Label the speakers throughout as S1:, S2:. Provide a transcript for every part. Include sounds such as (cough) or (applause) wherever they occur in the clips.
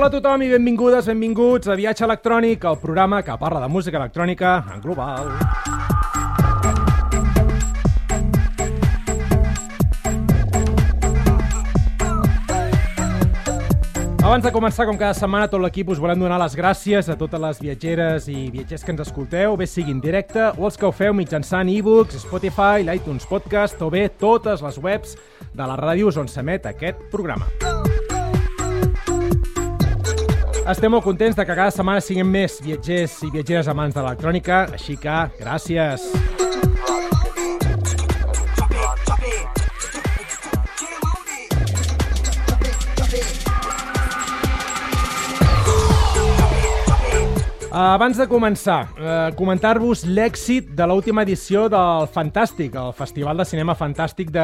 S1: Hola a tothom i benvingudes, benvinguts a Viatge Electrònic, el programa que parla de música electrònica en global. Abans de començar, com cada setmana, tot l'equip us volem donar les gràcies a totes les viatgeres i viatgers que ens escolteu, bé sigui en directe o els que ho feu mitjançant e-books, Spotify, l'iTunes Podcast o bé totes les webs de les ràdios on s'emet aquest programa. Estem molt contents de que cada setmana siguem més viatgers i viatgeres amants de l'electrònica, així que gràcies. Abans de començar, eh, comentar-vos l'èxit de l'última edició del Fantàstic, el Festival de Cinema Fantàstic de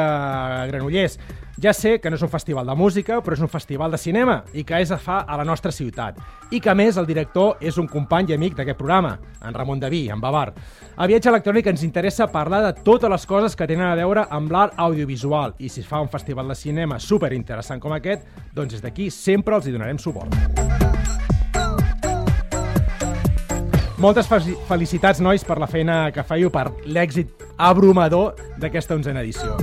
S1: Granollers. Ja sé que no és un festival de música, però és un festival de cinema i que és a fa a la nostra ciutat. I que, a més, el director és un company i amic d'aquest programa, en Ramon Daví, en Bavar. A Viatge Electrònic ens interessa parlar de totes les coses que tenen a veure amb l'art audiovisual i si es fa un festival de cinema super interessant com aquest, doncs des d'aquí sempre els hi donarem suport. Moltes felicitats, nois, per la feina que feieu, per l'èxit abrumador d'aquesta onzena edició.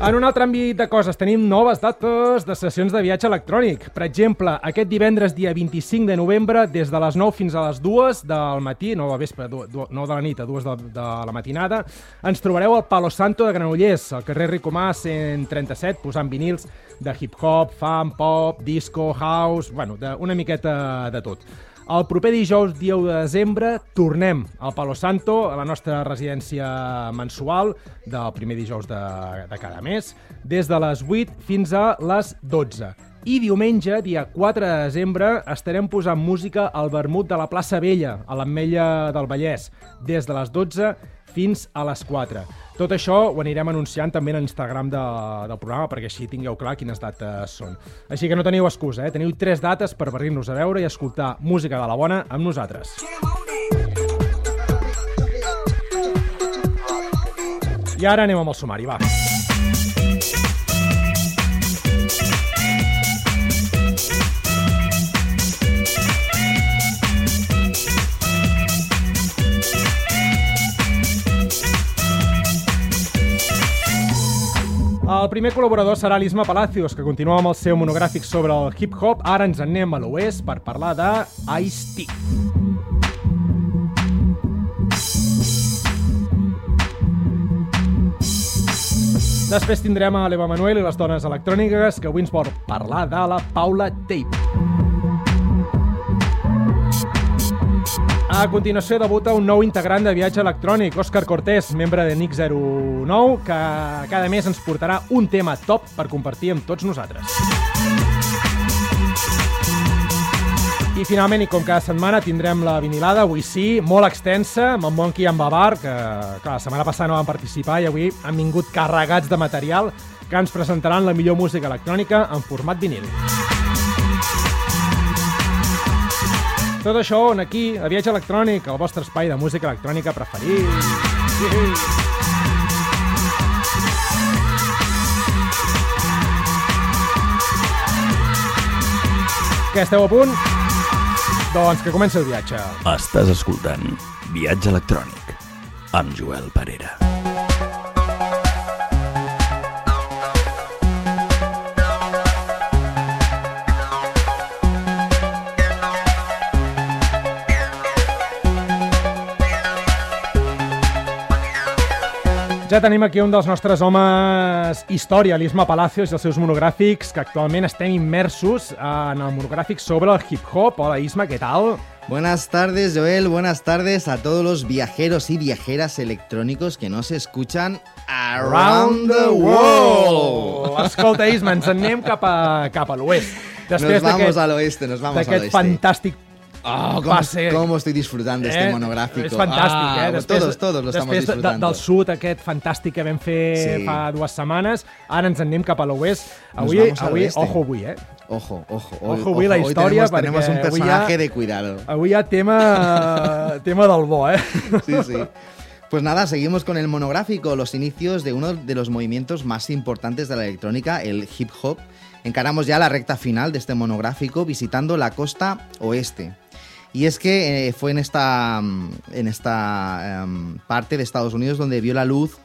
S1: En un altre àmbit de coses, tenim noves dates de sessions de viatge electrònic. Per exemple, aquest divendres, dia 25 de novembre, des de les 9 fins a les 2 del matí, no del vespre, 9 de la nit a 2 de, de la matinada, ens trobareu al Palo Santo de Granollers, al carrer Ricomà 137, posant vinils de hip-hop, fan, pop, disco, house, bueno, de, una miqueta de tot. El proper dijous, dia 1 de desembre, tornem al Palo Santo, a la nostra residència mensual del primer dijous de, de cada mes, des de les 8 fins a les 12. I diumenge, dia 4 de desembre, estarem posant música al vermut de la plaça Vella, a l'Ametlla del Vallès, des de les 12 fins a les 4. Tot això ho anirem anunciant també en l'Instagram de, del programa perquè així tingueu clar quines dates són. Així que no teniu excusa, eh? teniu tres dates per venir-nos a veure i escoltar música de la bona amb nosaltres. I ara anem amb el sumari, va. El primer col·laborador serà l'Isma Palacios, que continua amb el seu monogràfic sobre el hip-hop. Ara ens en anem a l'oest per parlar de Ice-T. Després tindrem a l'Eva Manuel i les dones electròniques, que avui ens vol parlar de la Paula Tape. A continuació debuta un nou integrant de viatge electrònic, Òscar Cortés, membre de NIC09, que cada mes ens portarà un tema top per compartir amb tots nosaltres. I finalment, i com cada setmana, tindrem la vinilada, avui sí, molt extensa, amb en Monkey i en Babar, que clar, la setmana passada no van participar i avui han vingut carregats de material que ens presentaran la millor música electrònica en format vinil. Tot això on aquí, a Viatge Electrònic, el vostre espai de música electrònica preferit. Que esteu a punt? Doncs que comenci el viatge.
S2: Estàs escoltant Viatge Electrònic amb Joel Parera.
S1: Ja tenim aquí un dels nostres homes història, l'Isma Palacios i els seus monogràfics, que actualment estem immersos en el monogràfic sobre el hip-hop. Hola Isma, què tal?
S3: Buenas tardes, Joel. Buenas tardes a todos los viajeros y viajeras electrónicos que nos escuchan around the world.
S1: Escolta, Isma, ens en anem cap a, cap a l'oest.
S3: Nos vamos al oeste, nos vamos al
S1: D'aquest
S3: oeste.
S1: fantàstic
S3: Oh, cómo,
S1: pase.
S3: cómo estoy disfrutando de este monográfico.
S1: És fantàstic,
S3: Ah,
S1: eh?
S3: pues todos, todos lo estamos
S1: després de-
S3: disfrutando.
S1: del sud aquest fantàstic que vam fer
S3: Sí.
S1: fa dues setmanes, ara ens en anem cap a l'oest. Avui, avui ojo avui, eh?
S3: Ojo, ojo.
S1: Ojo, avui la història,
S3: tenemos, tenemos
S1: perquè
S3: un
S1: avui
S3: personaje de cuidado.
S1: Avui hi ha tema, (laughs) tema del bo, eh?
S3: Sí, sí. Pues nada, seguimos con el monográfico, los inicios de uno de los movimientos más importantes de la electrónica, el hip hop. Encaramos ya la recta final de este monográfico visitando la costa oeste. Y es que eh, fue en esta, mm, en esta em, parte de Estados Unidos donde vio la luz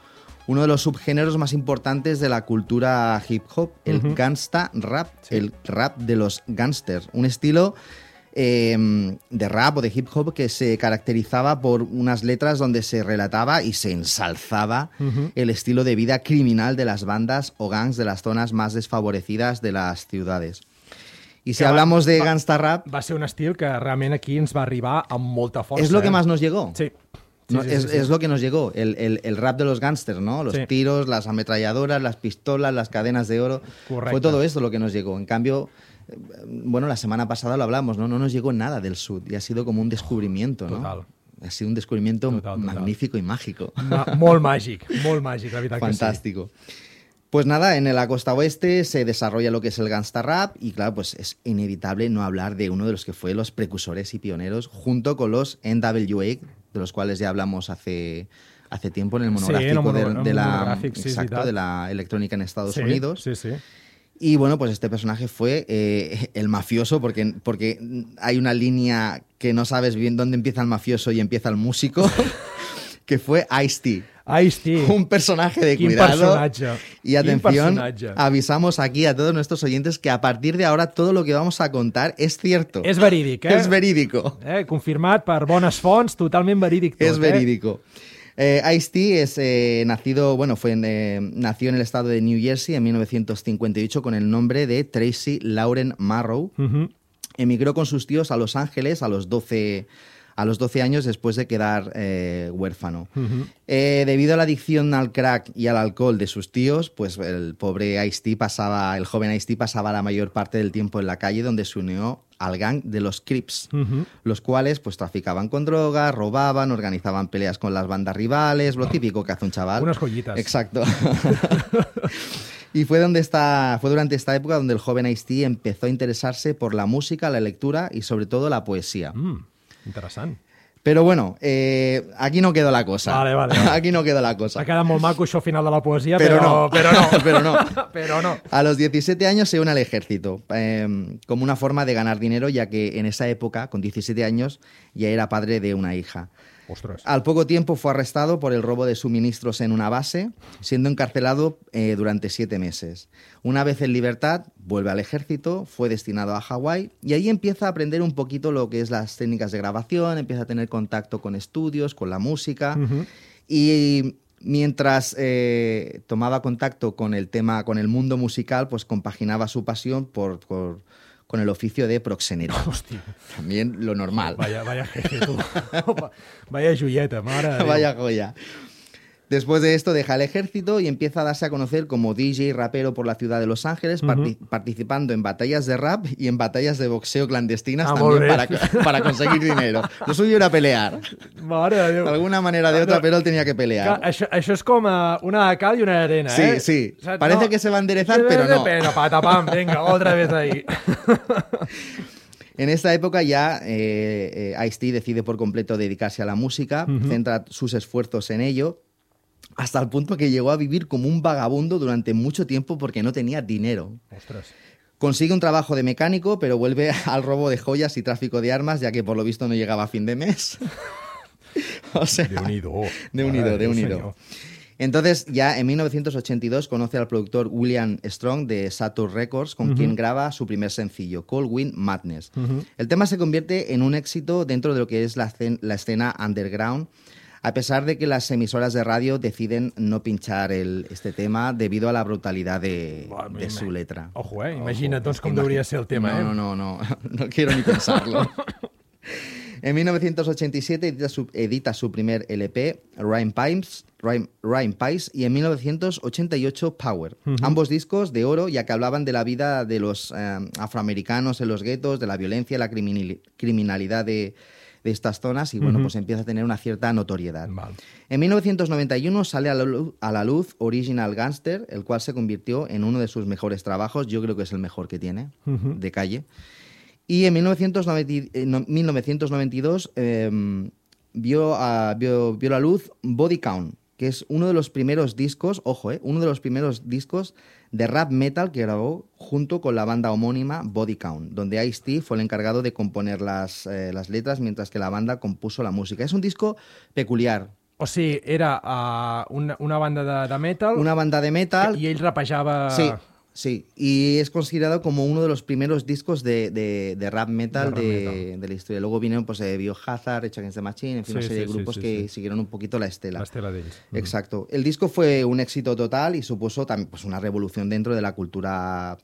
S3: uno de los subgéneros más importantes de la cultura hip hop, el gangsta rap, el rap de los gangsters. Un estilo eh, de rap o de hip hop que se caracterizaba por unas letras donde se relataba y se ensalzaba el estilo de vida criminal de las bandas o gangs de las zonas más desfavorecidas de las ciudades. Y si hablamos de
S1: va-
S3: gangsta rap,
S1: Va ser un estil que realment aquí ens va arribar amb molta força.
S3: es lo que
S1: eh?
S3: más nos llegó.
S1: Sí. Sí,
S3: No,
S1: sí,
S3: es,
S1: sí, sí.
S3: es lo que nos llegó, el, el- el rap de los gángsters, ¿no? Los
S1: Sí.
S3: tiros, las ametralladoras, las pistolas, las cadenas de oro.
S1: Correcto.
S3: Fue todo esto lo que nos llegó. En cambio, eh, bueno, la semana pasada lo hablamos, ¿no? No nos llegó nada del sur y ha sido como un descubrimiento, ¿no?
S1: Total.
S3: Ha sido un descubrimiento
S1: Total, total.
S3: magnífico y mágico.
S1: Ma molt màgic, molt màgic, la veritat que sí.
S3: Fantástico. Pues nada, en la costa oeste se desarrolla lo que es el gangsta rap y claro, pues es inevitable no hablar de uno de los que fue los precursores y pioneros junto con los NWA, de los cuales ya hablamos hace, hace tiempo en el monográfico, de, la,
S1: monográfic, sí, és
S3: exacto,
S1: veritat.
S3: de la electrónica en Estados Unidos.
S1: Sí, sí.
S3: Y bueno, pues este personaje fue eh, el mafioso, porque, porque hay una línea que no sabes bien dónde empieza el mafioso y empieza el músico, (laughs) que fue Ice-T.
S1: Ice-T.
S3: Un personaje de
S1: Quin
S3: cuidado.
S1: personatge.
S3: Y atención, avisamos aquí a todos nuestros oyentes que a partir de ahora todo lo que vamos a contar es cierto.
S1: És verídic, eh?
S3: Es verídico.
S1: Eh, confirmat per bones fonts, totalment verídic tot,
S3: Es
S1: eh?
S3: verídico. Eh, Ice-T es eh, nacido, bueno, fue en, eh, nació en el estado de New Jersey en 1958 con el nombre de Tracy Lauren Marrow. Emigró con sus tíos a Los Ángeles a los 12, a los 12 años después de quedar eh, huérfano. Eh, debido a la adicción al crack y al alcohol de sus tíos, pues el pobre Ice-T pasaba, el joven Ice-T pasaba la mayor parte del tiempo en la calle donde se unió al gang de los Crips, los cuales pues traficaban con drogas, robaban, organizaban peleas con las bandas rivales, lo típico que hace un chaval.
S1: Unas joyitas.
S3: Exacto. (laughs) y fue, donde está, fue durante esta época donde el joven Ice-T empezó a interesarse por la música, la lectura y sobre todo la poesía.
S1: Mm, interessant.
S3: Pero bueno, eh, aquí no quedó la cosa.
S1: Vale, vale, vale.
S3: Aquí no quedó la cosa.
S1: S'ha quedat molt maco això final de la poesia,
S3: Però
S1: però,
S3: no.
S1: però no. (laughs)
S3: Però no. (laughs)
S1: però no.
S3: A los 17 años se une al ejército, eh, como una forma de ganar dinero, ya que en esa época, con 17 años, ya era padre de una hija. Al poco tiempo fue arrestado por el robo de suministros en una base, siendo encarcelado eh, durante siete meses. Una vez en libertad, vuelve al ejército, fue destinado a Hawái y ahí empieza a aprender un poquito lo que es las técnicas de grabación, empieza a tener contacto con estudios, con la música y mientras eh, tomaba contacto con el tema, con el mundo musical, pues compaginaba su pasión por, por- con el oficio de proxeneta. (laughs)
S1: Hòstia,
S3: También lo normal.
S1: vaya, vaya jefe, tu. (laughs) vaya de Déu.
S3: Vaya joya. Después de esto deja el ejército y empieza a darse a conocer como DJ y rapero por la ciudad de Los Ángeles, parti- participando en batallas de rap y en batallas de boxeo clandestinas
S1: Ah,
S3: también (laughs) para, conseguir dinero. Lo suyo era pelear.
S1: Mare de
S3: De alguna manera de otra, pero él tenía que pelear.
S1: això, això és com eh, una cal i una d'arena,
S3: Sí,
S1: eh?
S3: sí. Parece que se va a enderezar, pero no.
S1: Pena, patapam, venga, otra vez ahí. (laughs)
S3: En esta época ya eh, eh, Ice-T decide por completo dedicarse a la música, centra sus esfuerzos en ello, hasta el punto que llegó a vivir como un vagabundo durante mucho tiempo porque no tenía dinero.
S1: Ostres.
S3: Consigue un trabajo de mecánico, pero vuelve (laughs) al robo de joyas y tráfico de armas, ya que por lo visto no llegaba a fin de mes. (laughs) o sea,
S1: Déu-n'hi-do.
S3: de unido, de unido. Entonces, ya en 1982 conoce al productor William Strong de Saturn Records, con quien graba su primer sencillo, Cold Wind Madness. El tema se convierte en un éxito dentro de lo que es la, la escena underground, a pesar de que las emisoras de radio deciden no pinchar el- este tema debido a la brutalidad de,
S1: Buah,
S3: de
S1: me-
S3: su letra.
S1: Ojo, eh? Imagina't, doncs, com
S3: Imagina-
S1: hauria de ser el tema,
S3: no,
S1: eh?
S3: No, no, no, (laughs) no quiero ni pensarlo. En 1987 edita su, edita su primer LP, Rhyme Pipes, Rhyme, Rhyme Pies, y en 1988 Power. Ambos discos de oro, ya que hablaban de la vida de los eh, afroamericanos en los guetos, de la violencia, la criminali- criminalidad de, de estas zonas, y bueno, pues empieza a tener una cierta notoriedad. En 1991 sale a la, luz, a la luz Original Gangster, el cual se convirtió en uno de sus mejores trabajos. Yo creo que es el mejor que tiene, de calle. Y en 1990 eh, no- 1992 eh, vio, a- vio, vio la luz Body Count, que es uno de los primeros discos, ojo, eh, uno de los primeros discos de rap metal que grabó junto con la banda homónima Body Count, donde Ice-T fue el encargado de componer las, eh, las letras mientras que la banda compuso la música. Es un disco peculiar,
S1: O sigui, era uh, una, una banda de, de metal.
S3: Una banda de metal.
S1: I ell rapejava...
S3: Sí, sí. Y es considerado como uno de los primeros discos de, de- de rap metal
S1: De
S3: de,
S1: metal.
S3: de la historia. Luego vinieron pues, eh, Biohazard, Rage Against the Machine, en fin,
S1: Sí,
S3: una serie
S1: sí,
S3: de grupos
S1: sí,
S3: que siguieron un poquito la estela.
S1: L'estela d'ells.
S3: Exacto. El disco fue un éxito total y supuso también pues, una revolución dentro de la cultura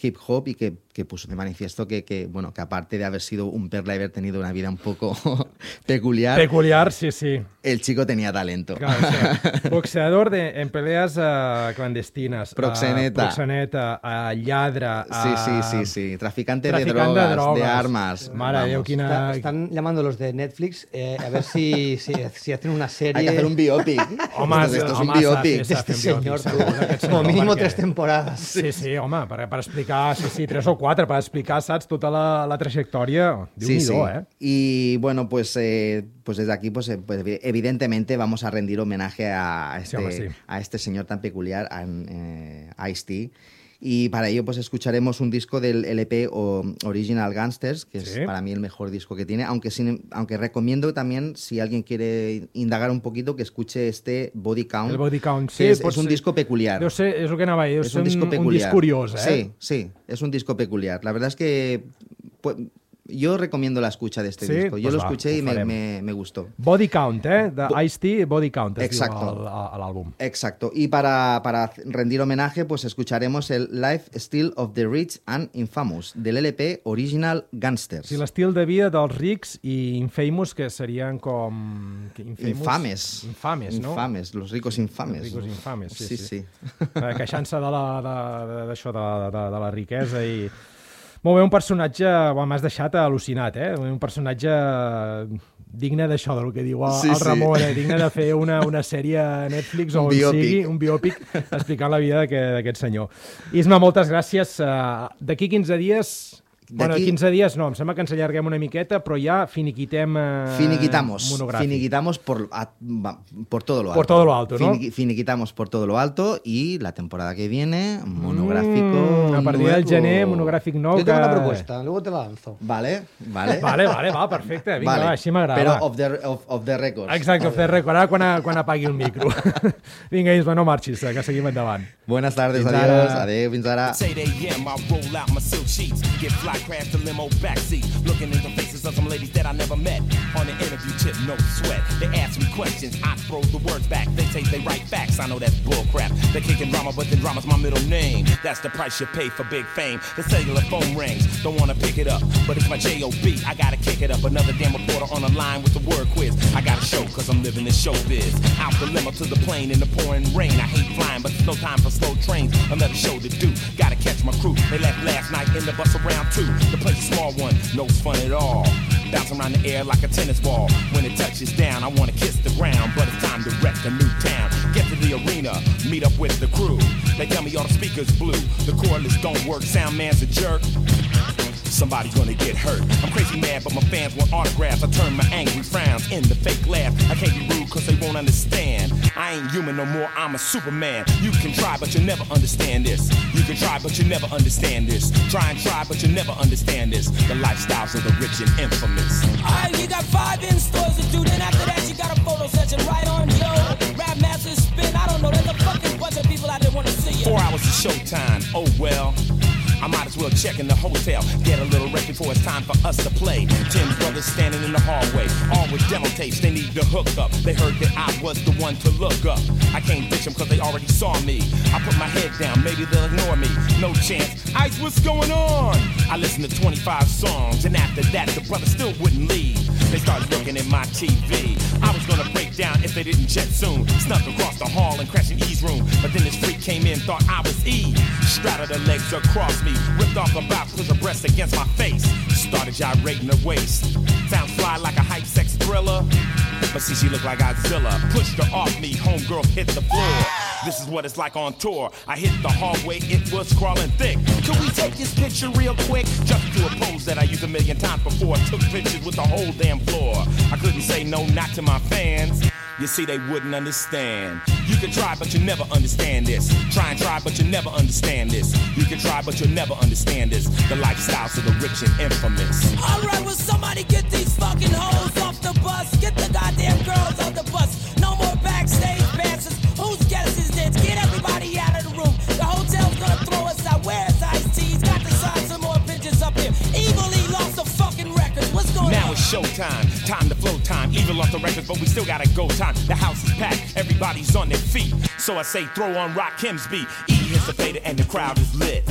S3: hip hop y que, que puso de manifiesto que, que, bueno, que aparte de haber sido un perla y haber tenido una vida un poco (laughs) peculiar,
S1: Peculiar, sí, sí.
S3: el chico tenía talento.
S1: Claro, o sea, (laughs) boxeador de, en peleas uh, clandestines.
S3: Proxeneta.
S1: Uh, proxeneta, uh, lladre...
S3: Sí, sí,
S1: uh,
S3: sí, sí. Traficante,
S1: traficant
S3: de,
S1: de
S3: drogas, de
S1: drogas.
S3: armas.
S1: De.
S4: Está- están llamando los de Netflix eh, a ver si, (laughs) si, si hacen una serie
S3: Hay que hacer un biopic.
S1: Home,
S3: esto, esto es un biopic.
S4: este señor. Como mínimo
S1: perquè-
S4: tres temporadas.
S1: Sí, sí, home, per, per explicar, sí, sí, tres o quatre, per explicar, saps, tota la, la trajectòria. déu
S3: Sí, sí.
S1: eh?
S3: Y bueno, pues, eh, pues desde aquí, pues, eh, pues, evi- evidentemente vamos a rendir homenaje a
S1: Sí, home,
S3: este,
S1: sí.
S3: a este señor tan peculiar, a eh, Ice-T. Y para ello, pues escucharemos un disco del LP o Original Gangsters, que
S1: Sí.
S3: es para mí el mejor disco que tiene. Aunque, sin- aunque recomiendo también, si alguien quiere indagar un poquito, que escuche este Body Count.
S1: El Body Count, sí,
S3: es,
S1: pot
S3: es un disco peculiar.
S1: Deu ser, és el que anava deu
S3: es un disco
S1: un,
S3: peculiar.
S1: disc curiós, eh?
S3: Sí, sí, es un disco peculiar. La verdad es que pues, yo recomiendo la escucha de este
S1: Sí,
S3: disco. Yo
S1: pues
S3: lo
S1: va,
S3: escuché y me, me- me gustó.
S1: Body Count, eh? De Ice-T, Body Count,
S3: Exacto.
S1: diu el- a- l'àlbum.
S3: Exacto. Y para, para rendir homenaje, pues escucharemos el Life Still of the Rich and Infamous del LP Original Gangsters.
S1: Sí, l'estil de vida dels rics i infamous, que serien com... que Infamous?
S3: Infames.
S1: Infames, no?
S3: Infames, los ricos infames.
S1: Els ricos infames, sí, sí.
S3: sí. sí.
S1: Eh, queixant-se de la- de- de- d'això, de, de, de, de la riquesa i... Molt bé, un personatge... Bueno, M'has deixat al·lucinat, eh? Un personatge digne d'això, del que diu el,
S3: Sí,
S1: el
S3: sí.
S1: Ramon, eh? digne de fer una, una sèrie a Netflix o
S3: Un
S1: on
S3: biòpic.
S1: sigui, un biòpic, explicant la vida d'aquest senyor. Isma, moltes gràcies. Uh, D'aquí 15 dies... Bueno,
S3: D'aquí-
S1: 15 dies no, em sembla que ens allarguem una miqueta, però ja finiquitem uh,
S3: Finiquitamos.
S1: monogràfic.
S3: Finiquitamos por, a- por todo lo alto.
S1: Por todo lo alto, ¿no?
S3: Finiqui- finiquitamos por todo lo alto y la temporada que viene, monográfico.
S1: Mm, a partir del
S3: nuevo.
S1: gener, monogràfic nou.
S4: Yo tengo
S1: que-
S4: una propuesta, luego te la lanzo.
S3: Vale, vale. (laughs)
S1: Vale, vale, va, perfecte. Vinga,
S3: Vale.
S1: va, així m'agrada.
S3: Però
S1: va.
S3: of the, of, of the records.
S1: Exacte, off the record, ara quan, a, quan apagui el micro. (laughs) Vinga, Isma, no marxis, que seguim endavant.
S3: Buenas tardes,
S1: Fins
S3: adiós.
S1: ara.
S3: Adéu, fins ara.
S5: It's 8 a.m. I roll out my silk sheets, get fly, crash the limo backseat, looking in the faces of some ladies that I never met. On the interview tip, no sweat. They ask me questions, I throw the words back. They say they write facts. I know that's bullcrap. They're kicking drama, but then drama's my middle name. That's the price you pay for big fame. The cellular phone rings, don't wanna pick it up, but it's my J.O.B. I gotta kick it up. Another damn reporter on the line with the word quiz. I gotta show, cause I'm living this showbiz. Out the limo to the plane in the pouring rain. I hate flying, but no time for slow trains. Another show to do. Gotta catch my crew. They left last night in the bus around two. The place a small one, no fun at all. Bouncing around the air like a tennis ball. When it touches down, I wanna kiss the ground, but it's time to wreck a new town. Get to the arena, meet up with the crew. They tell me all the speakers blue. The cordless don't work, sound man's a jerk. Somebody's gonna get hurt. I'm crazy mad, but my fans want autographs. I turn my angry frowns into fake laugh. I can't be rude cause they won't understand. I ain't human no more, I'm a superman. You can try, but you'll never understand this. You can try, but you'll never understand this. Try and try, but you'll never understand this. The lifestyles of the rich and infamous.
S6: Alright, you got five in stores to do. Then after that, you got a photo session right on yo. Rap masters spin. I don't know. There's a fucking bunch of people out there want to see you.
S5: Four hours of showtime, oh well. I might as well check in the hotel, get a little rest before it's time for us to play. Tim's brothers standing in the hallway, all with demo tapes, they need to hook up. They heard that I was the one to look up. I can't ditch them cause they already saw me. I put my head down, maybe they'll ignore me. No chance. Ice, what's going on? I listened to 25 songs, and after that, the brothers still wouldn't leave. They started looking at my TV. I was gonna break down if they didn't jet soon. Snuck across the hall and crashed in E's room. But then this freak came in, thought I was E. Straddled her legs across me, ripped off her box, pushed her breast against my face. Started gyrating her waist. Sounds fly like a hype sex thriller. But see, she looked like Godzilla. Pushed her off me, homegirl hit the floor. This is what it's like on tour. I hit the hallway, it was crawling thick. Could we take this picture real quick? Just to a pose that I used a million times before. Took pictures with the whole damn floor. I couldn't say no, not to my fans. You see, they wouldn't understand. You can try, but you never understand this. Try and try, but you never understand this. You can try, but you'll never understand this. The lifestyles of the rich and infamous.
S6: Alright, will somebody get these fucking hoes off the bus? Get the goddamn girls off the
S5: showtime, time to flow time. Even lost the records, but we still gotta go time. The house is packed, everybody's on their feet. So I say, throw on Rock Kim's beat. E hits the fader and the crowd is lit.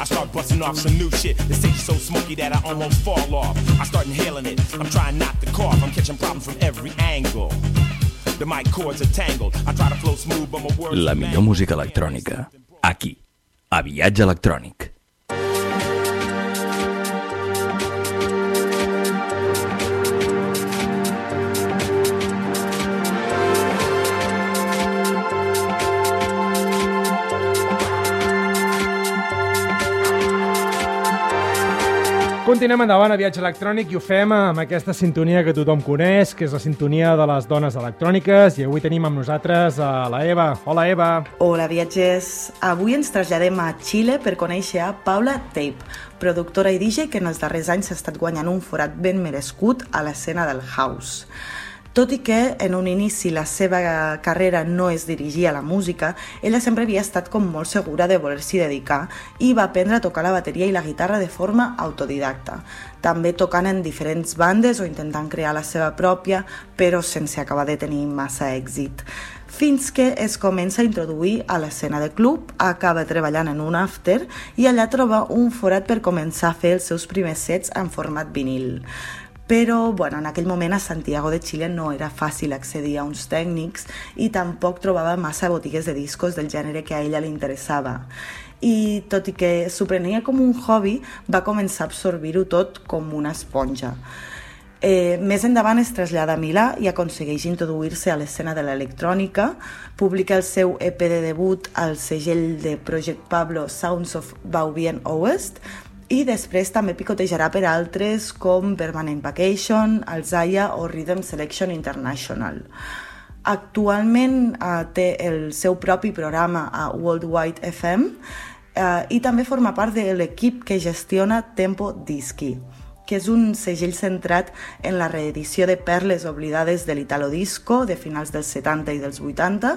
S5: I start busting off some new shit. The stage is so smoky that I almost fall off. I start inhaling it. I'm trying not to cough. I'm catching problems from every angle. The mic cords are tangled. I try to flow smooth, but my words
S2: La millor música electrònica. Aquí, a Viatge Electrònic.
S1: Continuem endavant a Viatge Electrònic i ho fem amb aquesta sintonia que tothom coneix, que és la sintonia de les dones electròniques, i avui tenim amb nosaltres a la Eva. Hola, Eva.
S7: Hola, viatgers. Avui ens traslladem a Xile per conèixer a Paula Tape, productora i DJ que en els darrers anys ha estat guanyant un forat ben merescut a l'escena del house. Tot i que en un inici la seva carrera no es dirigia a la música, ella sempre havia estat com molt segura de voler-s'hi dedicar i va aprendre a tocar la bateria i la guitarra de forma autodidacta, també tocant en diferents bandes o intentant crear la seva pròpia, però sense acabar de tenir massa èxit fins que es comença a introduir a l'escena de club, acaba treballant en un after i allà troba un forat per començar a fer els seus primers sets en format vinil. Però, bueno, en aquell moment a Santiago de Xile no era fàcil accedir a uns tècnics i tampoc trobava massa botigues de discos del gènere que a ella li interessava. I tot i que s'ho prenia com un hobby, va començar a absorbir-ho tot com una esponja. Eh, més endavant es trasllada a Milà i aconsegueix introduir-se a l'escena de l'electrònica, publica el seu EP de debut al segell de Project Pablo Sounds of Baubien Oest i després també picotejarà per altres com Permanent Vacation, Alzaya o Rhythm Selection International. Actualment eh, té el seu propi programa a Worldwide FM eh, i també forma part de l'equip que gestiona Tempo Dischi que és un segell centrat en la reedició de perles oblidades de l'Italo Disco de finals dels 70 i dels 80,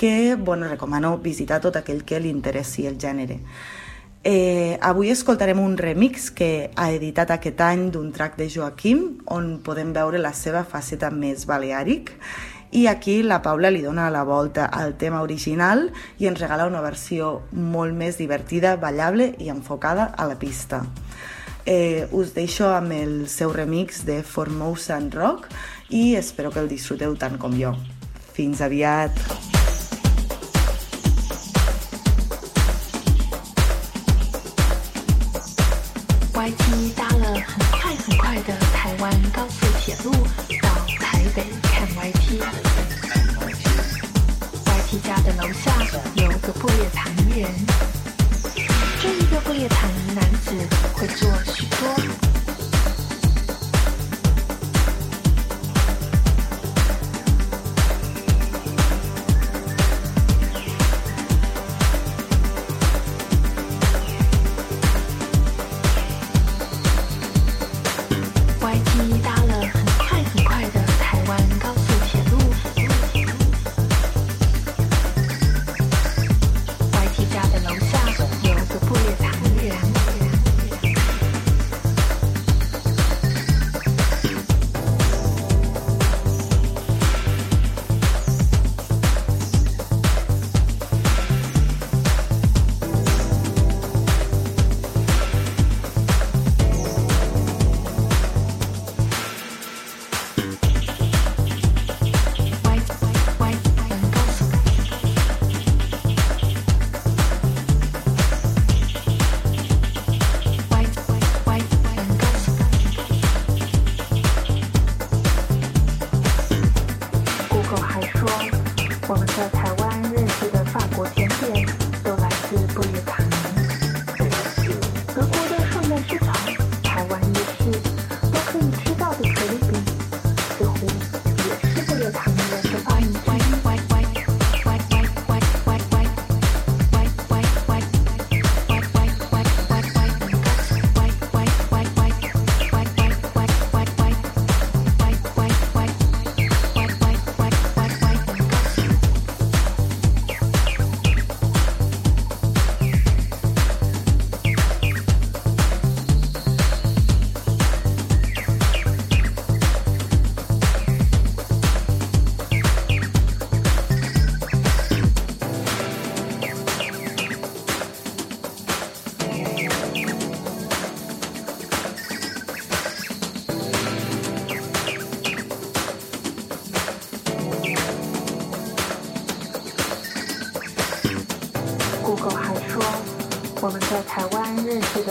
S7: que bueno, recomano visitar tot aquell que li interessi el gènere. Eh, avui escoltarem un remix que ha editat aquest any d'un track de Joaquim, on podem veure la seva faceta més baleàric, i aquí la Paula li dona la volta al tema original i ens regala una versió molt més divertida, ballable i enfocada a la pista. Eh, us deixo amb el seu remix de Formosa and Rock i espero que el disfruteu tant com jo. Fins aviat!
S8: ，YT 搭了很快很快的台湾高速铁路到台北看 YT。YT 家的楼下有个布列塔尼人，这一个布列塔尼男子会做许多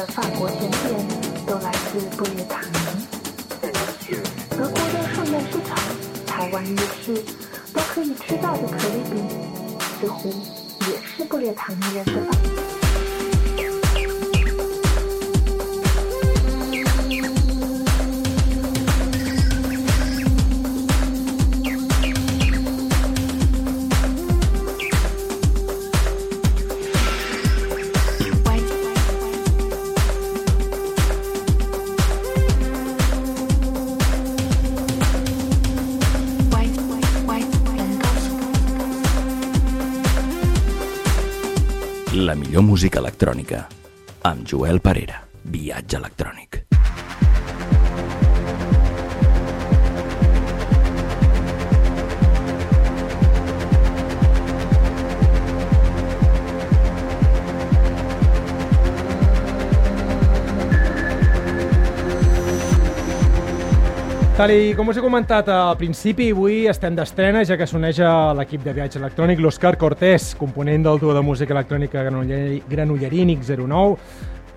S8: 法国甜点都来自布列塔尼。德国的圣诞市场、台湾夜市都可以吃到的可丽饼，似乎也是布列塔尼人的
S2: millor música electrònica. Amb Joel Parera. Viatge electrònic.
S1: Tal i com us he comentat al principi, avui estem d'estrena, ja que s'uneix a l'equip de viatge electrònic l'Òscar Cortés, component del duo de música electrònica Granollerínic 09,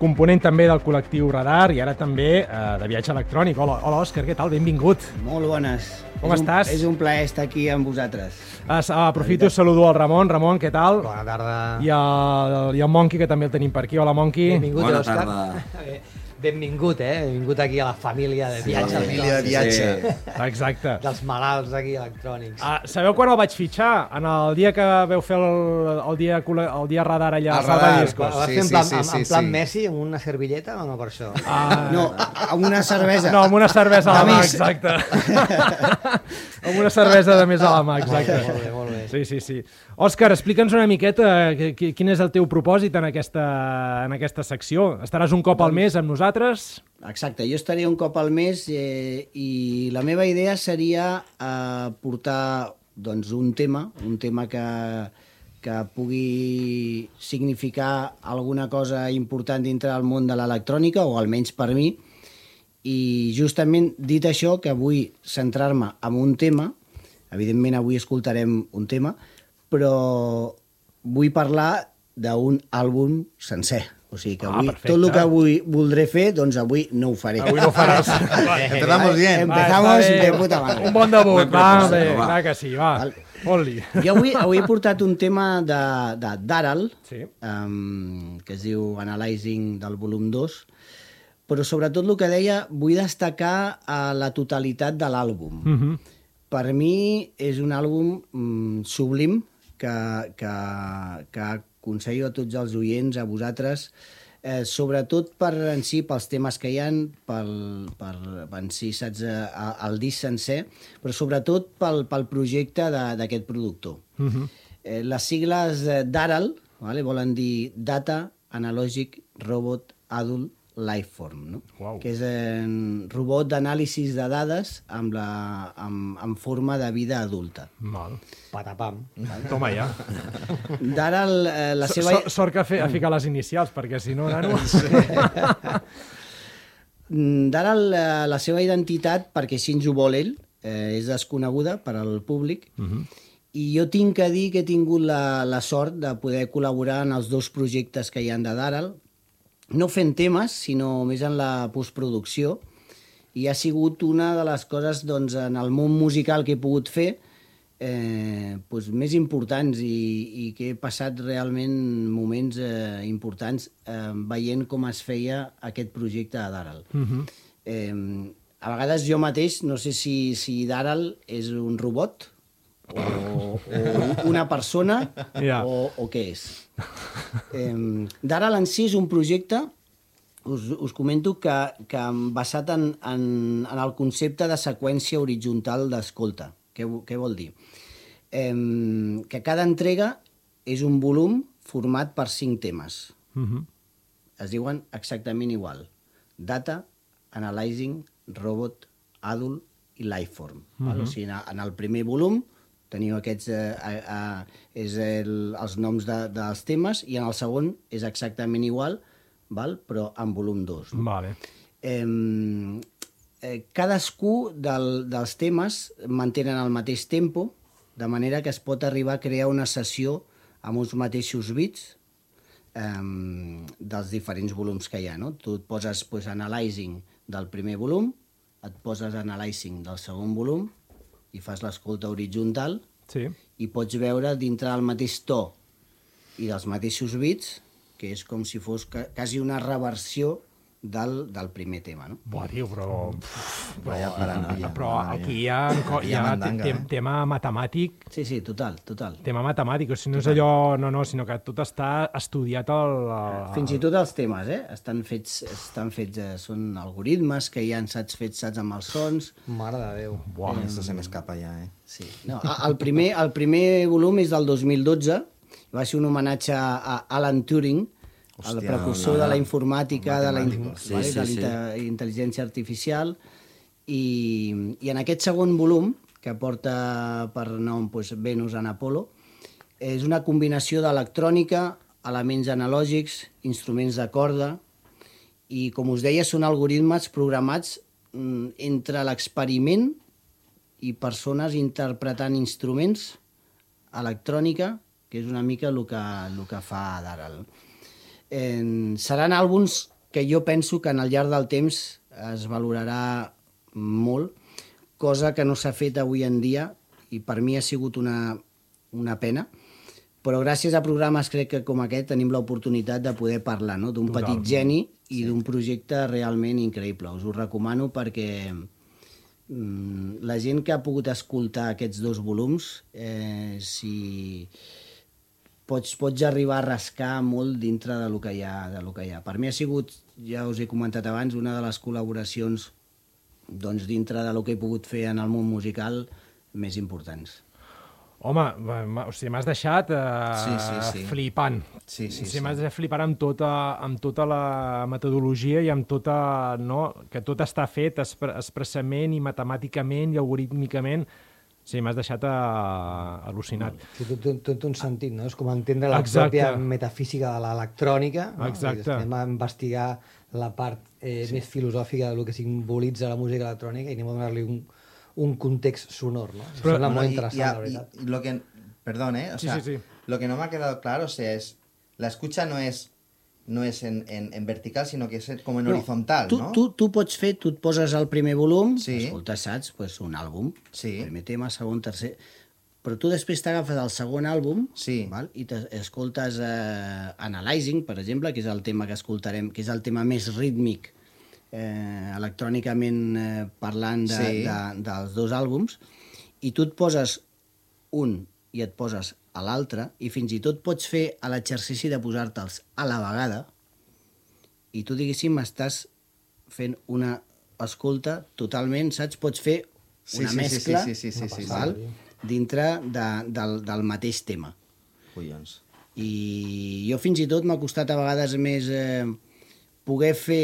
S1: component també del col·lectiu Radar i ara també eh, de viatge electrònic. Hola, hola Òscar, què tal? Benvingut.
S9: Molt bones.
S1: Com
S9: és
S1: estàs?
S9: Un, és un plaer estar aquí amb vosaltres.
S1: Es, aprofito i saludo al Ramon. Ramon, què tal?
S4: Bona tarda.
S1: I el, i el Monqui, que també el tenim per aquí. Hola, Monqui.
S4: Benvingut,
S10: Bona
S4: Òscar.
S10: tarda. (laughs)
S4: Benvingut, eh? Benvingut aquí a la família de viatge
S3: Família de viatge.
S1: Exacte. (laughs)
S4: Dels malalts aquí electrònics.
S1: Ah, sabeu quan el vaig fitxar? En el dia que veu fer el, el, dia, el dia radar allà
S3: El radar.
S1: Discos.
S4: Va, va
S3: sí,
S4: fer en
S3: sí,
S4: plan,
S3: sí,
S4: en,
S3: sí,
S4: en plan
S3: sí.
S4: Messi amb una servilleta o no per això?
S1: Ah,
S9: No, amb una cervesa.
S1: No, amb una cervesa a la mà, exacte. (laughs) amb una cervesa de més a la mà, exacte.
S4: Molt bé, molt bé.
S1: Sí, sí, sí. Òscar, explica'ns una miqueta qui- quin és el teu propòsit en aquesta, en aquesta secció. Estaràs un cop al mes amb nosaltres?
S9: Exacte, jo estaria un cop al mes eh, i la meva idea seria eh, portar doncs, un tema, un tema que, que pugui significar alguna cosa important dintre del món de l'electrònica, o almenys per mi, i justament dit això, que vull centrar-me en un tema, evidentment avui escoltarem un tema, però vull parlar d'un àlbum sencer. O sigui que
S1: Ah,
S9: avui,
S1: perfecte.
S9: tot el que avui voldré fer, doncs avui no ho faré.
S1: Avui no ho faràs. (laughs)
S3: Empezamos bien.
S9: Empezamos
S1: Va,
S9: de puta mare.
S1: Un bon debut, va, bé,
S10: va.
S1: clar que sí, va.
S9: Val.
S1: Fot-li.
S9: Jo avui, avui he portat un tema de, de Daral,
S1: Sí.
S9: um, que es diu Analyzing del volum 2, però sobretot el que deia, vull destacar a la totalitat de l'àlbum.
S1: Mm -hmm.
S9: Per mi és un àlbum mm, sublim que, que, que aconsello a tots els oients, a vosaltres, eh, sobretot per en si, pels temes que hi ha, pel, per en si, saps, eh, el disc sencer, però sobretot pel, pel projecte d'aquest productor.
S1: Mm -hmm.
S9: Eh, les sigles eh, d'ARAL vale, volen dir Data Analogic Robot Adult Lifeform, no?
S1: Uau.
S9: que és un robot d'anàlisis de dades amb, la, amb, amb forma de vida adulta.
S1: Mal.
S4: Patapam.
S1: Toma ja.
S9: D'ARAL, eh, la seva...
S1: So, sort que ha, fe, ha ficat les inicials, perquè si no, nano... (laughs)
S9: Mm, D'ara la, la seva identitat, perquè així ens ho vol ell, eh, és desconeguda per al públic, uh -huh. i jo tinc que dir que he tingut la, la sort de poder col·laborar en els dos projectes que hi han de Daral, no fent temes, sinó més en la postproducció, i ha sigut una de les coses doncs, en el món musical que he pogut fer eh, doncs, més importants i, i que he passat realment moments eh, importants eh, veient com es feia aquest projecte a Daral. Uh -huh. eh, a vegades jo mateix no sé si, si Daral és un robot o, o una persona
S1: Ja.
S9: o, o què és. Eh, si és un projecte us, us comento que, que basat en, en, en el concepte de seqüència horitzontal d'escolta. Què, què vol dir? Eh, que cada entrega és un volum format per cinc temes.
S1: Mm -hmm.
S9: Es diuen exactament igual. Data, Analyzing, Robot, Adult i Lifeform. Uh -huh. val? O sigui, en el primer volum teniu aquests eh, eh, eh, és el, els noms de, dels temes i en el segon és exactament igual, val? però en volum 2. No?
S1: Vale.
S9: Eh, eh, cadascú del, dels temes mantenen el mateix tempo, de manera que es pot arribar a crear una sessió amb uns mateixos bits, um, dels diferents volums que hi ha. No? Tu et poses pues, analyzing del primer volum, et poses analyzing del segon volum i fas l'escolta horitzontal
S1: Sí.
S9: i pots veure dintre del mateix to i dels mateixos bits que és com si fos ca quasi una reversió del, del primer tema. No?
S1: Buah, tio, però...
S3: Vaya paranoia.
S1: Però
S3: madre
S1: aquí
S3: mía.
S1: hi ha, co- hi
S3: Hi ha mandanga,
S1: te-
S3: eh?
S1: tema matemàtic
S9: Sí, sí, total, total.
S1: tema matemàtic, o sigui, no és allò, no, no, sinó que tot està estudiat al... al...
S9: Fins i tot els temes, eh? Estan fets, estan fets eh, són algoritmes que hi ha saps fets saps amb els sons.
S4: Mare de Déu.
S3: Buah, esto se me escapa ya, eh.
S9: Sí. No, el, primer, el primer volum és del 2012, va ser un homenatge a Alan Turing, el
S3: Hòstia,
S9: precursor
S3: no,
S9: de la informàtica, de la.
S2: Sí,
S9: vale,
S2: sí,
S9: de la
S2: sí.
S9: inte- intel·ligència artificial, i, i en aquest segon volum, que porta per nom pues, Venus en Apollo, és una combinació d'electrònica, elements analògics, instruments de corda, i com us deia, són algoritmes programats mm, entre l'experiment i persones interpretant instruments, electrònica, que és una mica el que, el que fa d'ara. Eh, seran àlbums que jo penso que en el llarg del temps es valorarà molt, cosa que no s'ha fet avui en dia i per mi ha sigut una, una pena, però gràcies a programes crec que com aquest tenim l'oportunitat de poder parlar no? d'un petit geni i d'un projecte realment increïble. Us ho recomano perquè mm, la gent que ha pogut escoltar aquests dos volums, eh, si pots, pots arribar a rascar molt dintre de lo que hi ha, de lo que hi ha. Per mi ha sigut, ja us he comentat abans, una de les col·laboracions doncs, dintre de lo que he pogut fer en el món musical més importants.
S1: Home, o sigui, m'has deixat uh,
S3: Sí, sí, sí.
S1: flipant.
S3: Sí, sí,
S1: o sigui,
S3: sí.
S1: M'has deixat flipant amb tota, amb tota la metodologia i amb tota... No? Que tot està fet expre expressament i matemàticament i algorítmicament. Sí, m'has deixat uh, al·lucinat.
S4: Sí, tot, tot, tot un sentit, no? És com entendre la
S1: Exacte.
S4: pròpia metafísica de l'electrònica. No?
S1: Exacte.
S4: Anem a investigar la part eh, sí. més filosòfica del que simbolitza la música electrònica i anem a donar-li un, un context sonor, ¿no? Eso
S1: Pero-
S4: suena muy
S3: Bueno, y-
S4: interesante,
S3: y a-
S4: la verdad.
S3: y- y lo que, perdón, ¿eh? O
S1: Sí,
S3: sea,
S1: sí, sí.
S3: Lo que no me ha quedado claro, o sea, es la escucha no es no es en, en, en vertical, sino que es como en horizontal,
S9: tu,
S3: ¿no?
S9: Tu, tu pots fer, tu et poses el primer volum,
S3: Sí.
S9: escoltes, saps, pues, un àlbum,
S3: Sí.
S9: primer tema, segon, tercer... Però tu després t'agafes el segon àlbum
S3: Sí.
S9: val? i t'escoltes eh, Analyzing, per exemple, que és el tema que escoltarem, que és el tema més rítmic eh, electrònicament eh, parlant de,
S3: Sí.
S9: de, dels dos àlbums, i tu et poses un i et poses a l'altre, i fins i tot pots fer l'exercici de posar-te'ls a la vegada, i tu, diguéssim, estàs fent una escolta totalment, saps? Pots fer una
S3: sí, sí,
S9: mescla
S3: sí, sí, sí, sí, sí,
S9: val?
S3: sí.
S9: dintre de, del, del mateix tema.
S3: Collons.
S9: I jo fins i tot m'ha costat a vegades més eh, poder fer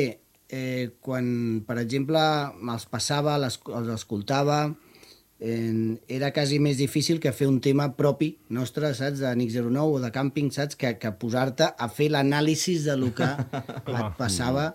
S9: eh, quan, per exemple, me'ls passava, les, els escoltava, eh, era quasi més difícil que fer un tema propi nostre, saps, de Nix 09 o de càmping, saps, que, que posar-te a fer l'anàlisi de lo que (laughs) et passava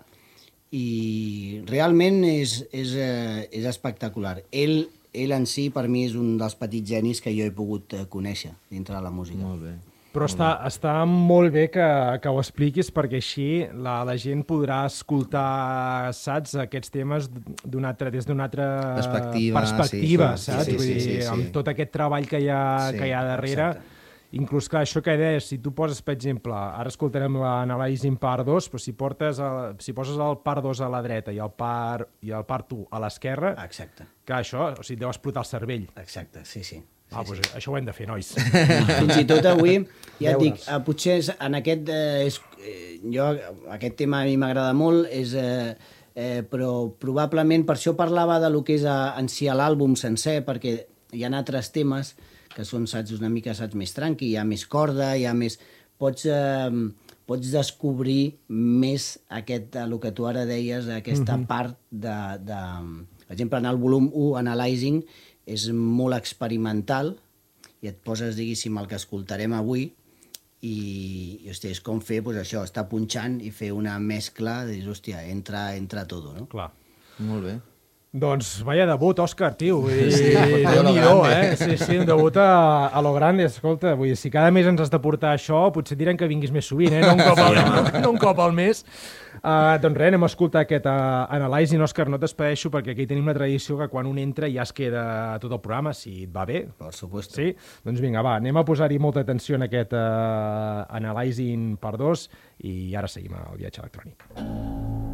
S9: i realment és, és, eh, és espectacular. Ell, ell en si, per mi, és un dels petits genis que jo he pogut eh, conèixer dintre de la música.
S3: Molt bé.
S1: Però està, està molt bé que, que ho expliquis perquè així la, la gent podrà escoltar, saps, aquests temes d'una altra, des d'una altra
S3: Perspectiva,
S1: perspectiva
S3: sí, sí,
S1: saps?
S3: sí,
S1: Vull
S3: sí,
S1: dir,
S3: sí, sí.
S1: amb tot aquest treball que hi ha,
S3: Sí,
S1: que hi ha darrere.
S3: exacte.
S1: Inclús, clar, això que deies, si tu poses, per exemple, ara escoltarem l'Analyzing Part 2, però si, portes el, si poses el Part 2 a la dreta i el Part, i el part 1 a l'esquerra,
S9: Exacte,
S1: clar, això o sigui, deu explotar el cervell.
S9: exacte, sí, sí.
S1: Ah, doncs això ho hem de fer, nois. (laughs)
S9: Fins i tot avui, ja et dic, eh, potser en aquest, eh, és, eh, jo, aquest tema a mi m'agrada molt, és, eh, eh, però probablement per això parlava de lo que és a, en si l'àlbum sencer, perquè hi ha altres temes que són, saps, una mica, saps, més tranqui, hi ha més corda, hi ha més... Pots, eh, pots descobrir més aquest, el que tu ara deies, aquesta part de, de... Per exemple, en el volum 1, Analyzing, és molt experimental i et poses, diguéssim, el que escoltarem avui i, i hòstia, és com fer, doncs això, estar punxant i fer una mescla, de dir, hòstia, entra, entra tot, no?
S1: clar.
S3: Molt bé.
S1: Doncs vaya debut, Òscar, tio. Vull dir,
S3: Sí, lo
S1: Déu-n'hi-do,
S3: grande.
S1: eh? Sí, sí, un debut a, a lo grande, escolta. Vull dir, si cada mes ens has de portar això, potser direm que vinguis més sovint, eh? No un cop al, no un cop al mes. Uh, doncs res, anem a escoltar aquest uh, Analyzing, Òscar, no et despedeixo perquè aquí tenim la tradició que quan un entra ja es queda tot el programa, si et va bé.
S9: Per supuesto.
S1: Sí? Doncs vinga, va, anem a posar-hi molta atenció en aquest uh, Analyzing per dos i ara seguim el viatge electrònic.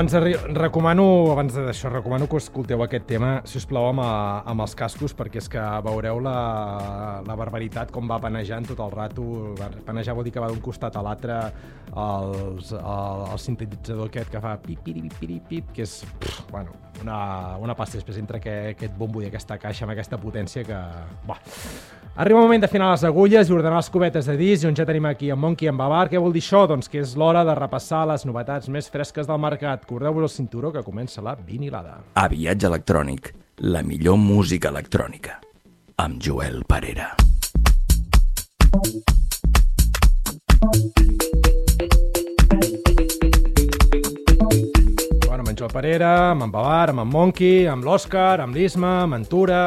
S1: Doncs recomano, abans d'això, recomano que escolteu aquest tema, si us plau, amb, a- amb els cascos, perquè és que veureu la, la barbaritat com va panejant tot el rato. Panejar vol dir que va d'un costat a l'altre els, el, el sintetitzador aquest que fa pip, pip, pip, pip, pip, que és, pff, bueno, una, una pasta després entre que, aquest bombo i aquesta caixa amb aquesta potència que... Bah. Arriba el moment d'afinar les agulles i ordenar les cubetes de disc, on ja tenim aquí en Monkey i en Babar. Què vol dir això? Doncs que és l'hora de repassar les novetats més fresques del mercat. Cordeu-vos el cinturó que comença la vinilada.
S2: A Viatge Electrònic, la millor música electrònica. Amb Joel Parera.
S1: Bueno, amb Joel Parera, amb en Babar, amb en Monkey, amb l'Òscar, amb l'Isma, amb en Tura,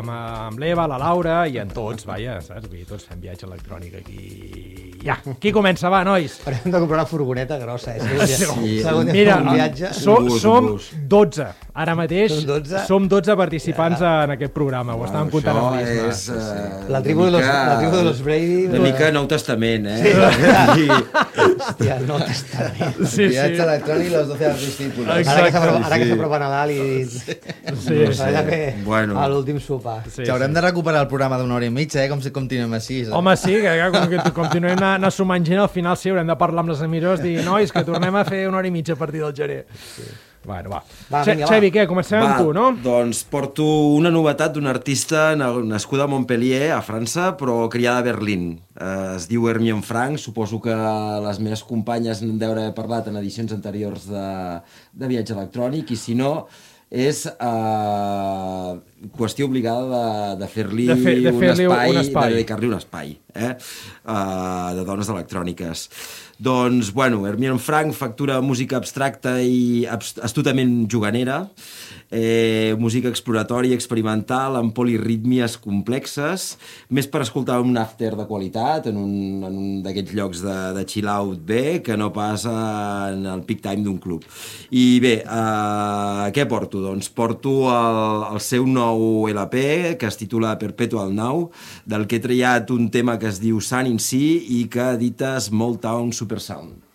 S1: amb, amb l'Eva, la Laura i en tots, vaja, saps? Vull dir, tots fem viatge electrònic aquí. Ja, qui comença, va, nois?
S4: Però hem de comprar una furgoneta grossa, eh? Dia,
S1: Sí.
S4: segon dia
S1: Mira,
S4: un viatge.
S1: so,
S10: bus,
S1: som
S10: bus.
S1: 12. Ara mateix
S4: Som 12?
S1: som 12 participants en aquest programa. Ho estàvem comptant amb l'Isma.
S10: és... Uh,
S4: La tribu de los- la tribu de los Brady,
S10: Una mica Nou Testament, eh?
S4: Sí. (laughs)
S10: I,
S4: Hòstia, no testament.
S1: Sí,
S3: Viatge
S1: sí.
S3: electrònic, los 12 discípulos.
S1: Exacte.
S4: Ara que s'apropa ara que
S10: sí.
S4: Nadal i...
S1: Sí,
S4: Pues allà que...
S10: Bueno.
S4: A l'últim sopar.
S1: Sí,
S3: Sí, haurem de recuperar el programa d'una hora i mitja, eh? Com si continuem així. eh?
S1: Home, sí, que, que com que continuem anar, anar sumant gent, al final sí, haurem de parlar amb les emissores, dir, nois, que tornem a fer una hora i mitja a partir del gener. Sí. Bueno, va.
S4: Va,
S1: Xe-
S4: vinga, va.
S1: Xevi, què? Comencem amb tu, no?
S10: Doncs porto una novetat d'un artista na- nascuda a Montpellier, a França, però criada a Berlín. Eh, es diu Hermione Frank, suposo que les meves companyes n'han d'haver parlat en edicions anteriors de, de viatge electrònic, i si no, és eh, qüestió obligada de, de fer-li
S1: De fer- de
S10: un,
S1: fer-li
S10: espai,
S1: un espai.
S10: de dedicar-li un espai eh? uh, de dones electròniques. Doncs, bueno, Hermione Frank factura música abstracta i abs- astutament juganera, eh, música exploratòria experimental amb polirítmies complexes, més per escoltar un after de qualitat en un, en un d'aquests llocs de, de chill out bé que no pas en el peak time d'un club. I bé, eh, què porto? Doncs porto el, el seu nou LP que es titula Perpetual Now, del que he triat un tema que es diu Sun in Sea i que edita Small Town Super Sound.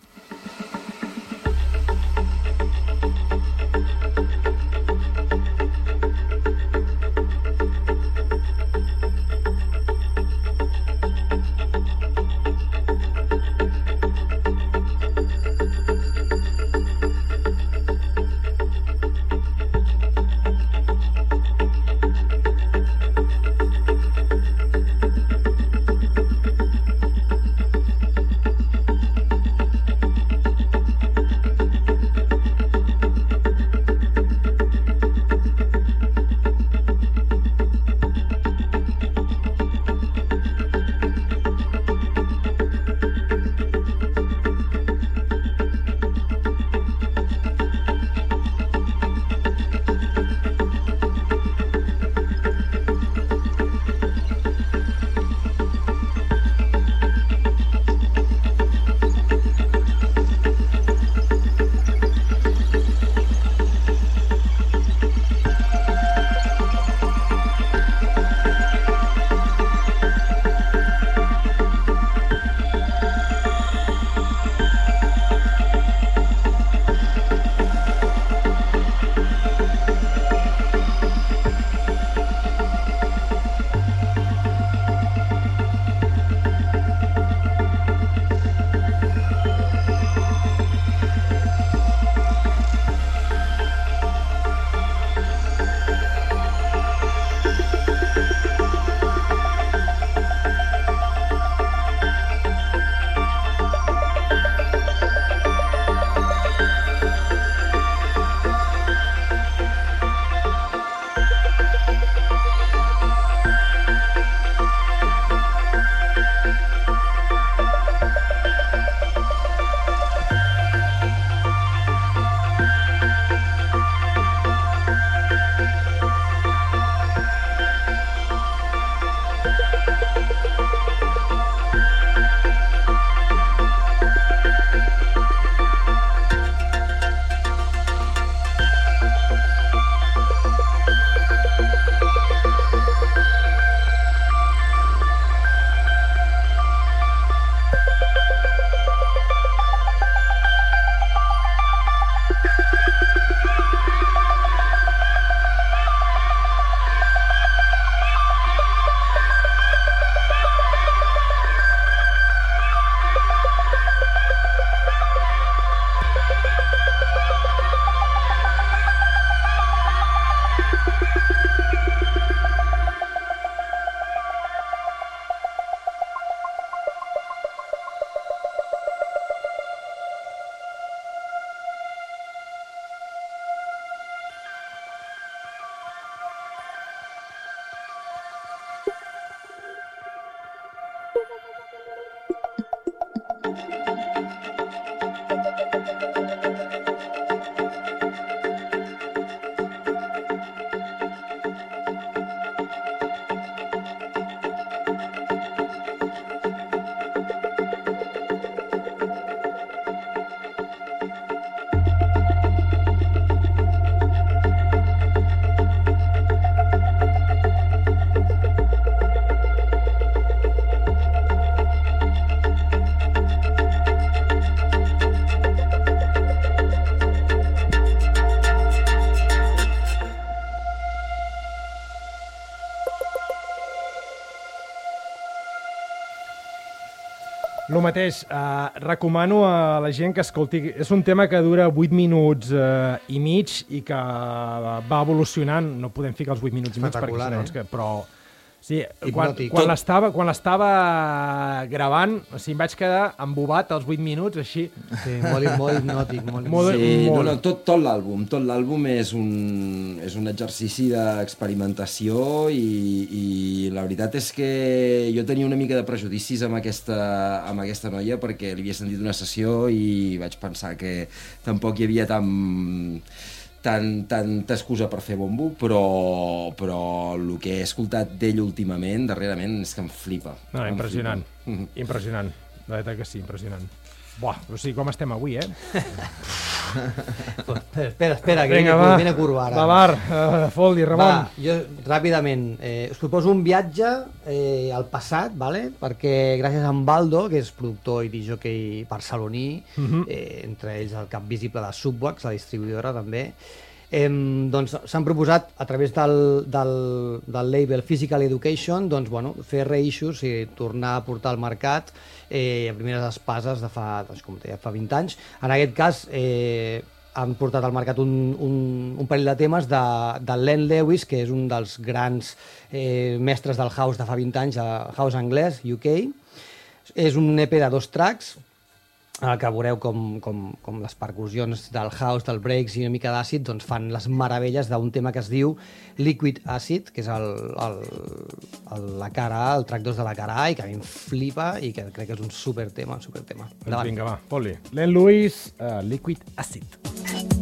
S1: Mateix, uh, recomano a la gent que escolti... És un tema que dura 8 minuts uh, i mig i que va evolucionant. No podem ficar els 8 minuts i mig perquè
S4: Espectacular,
S1: si no
S4: eh?
S1: que... Però sí, quan,
S4: Hipnòtic.
S1: quan l'estava quan l'estava gravant, o sigui, em vaig quedar embobat als 8 minuts, així.
S4: Sí, molt, molt hipnòtic. Molt,
S1: Molt-
S10: Sí, no,
S1: molt.
S10: no, tot, tot l'àlbum, tot l'àlbum és un, és un exercici d'experimentació i, i la veritat és que jo tenia una mica de prejudicis amb aquesta, amb aquesta noia perquè li havia sentit una sessió i vaig pensar que tampoc hi havia tan tant, tanta excusa per fer bombo, però, però el que he escoltat d'ell últimament, darrerament, és que em flipa.
S1: No,
S10: Em
S1: impressionant.
S10: flipa.
S1: Impressionant. La veritat que sí, impressionant. Buah, o sigui, com estem avui, eh? (laughs)
S4: Espera, espera, que
S1: Vinga,
S4: viene,
S1: va.
S4: viene curva ara.
S1: Va, Bar, uh, Foldi, Ramon.
S4: Va, jo ràpidament, eh, us proposo un viatge eh, al passat, vale? perquè gràcies a en Baldo, que és productor i disjockey barceloní,
S1: Mhm.
S4: eh, entre ells el cap visible de Subwax, la distribuïdora també, eh, doncs s'han proposat a través del, del, del label Physical Education doncs, bueno, fer reissues i tornar a portar al mercat eh, a primeres espases de fa, doncs, com deia, fa 20 anys. En aquest cas, eh, han portat al mercat un, un, un parell de temes de, de Len Lewis, que és un dels grans eh, mestres del house de fa 20 anys, a house anglès, UK. És un EP de dos tracks, el que veureu com, com, com les percussions del house, del breaks i una mica d'àcid doncs fan les meravelles d'un tema que es diu Liquid Acid, que és el, el, el, la cara A, el track 2 de la cara A, i que a mi em flipa i que crec que és un super tema, un super tema.
S1: Doncs vinga, va, Foldi. Len Lewis, uh, Liquid Acid.
S9: rebota.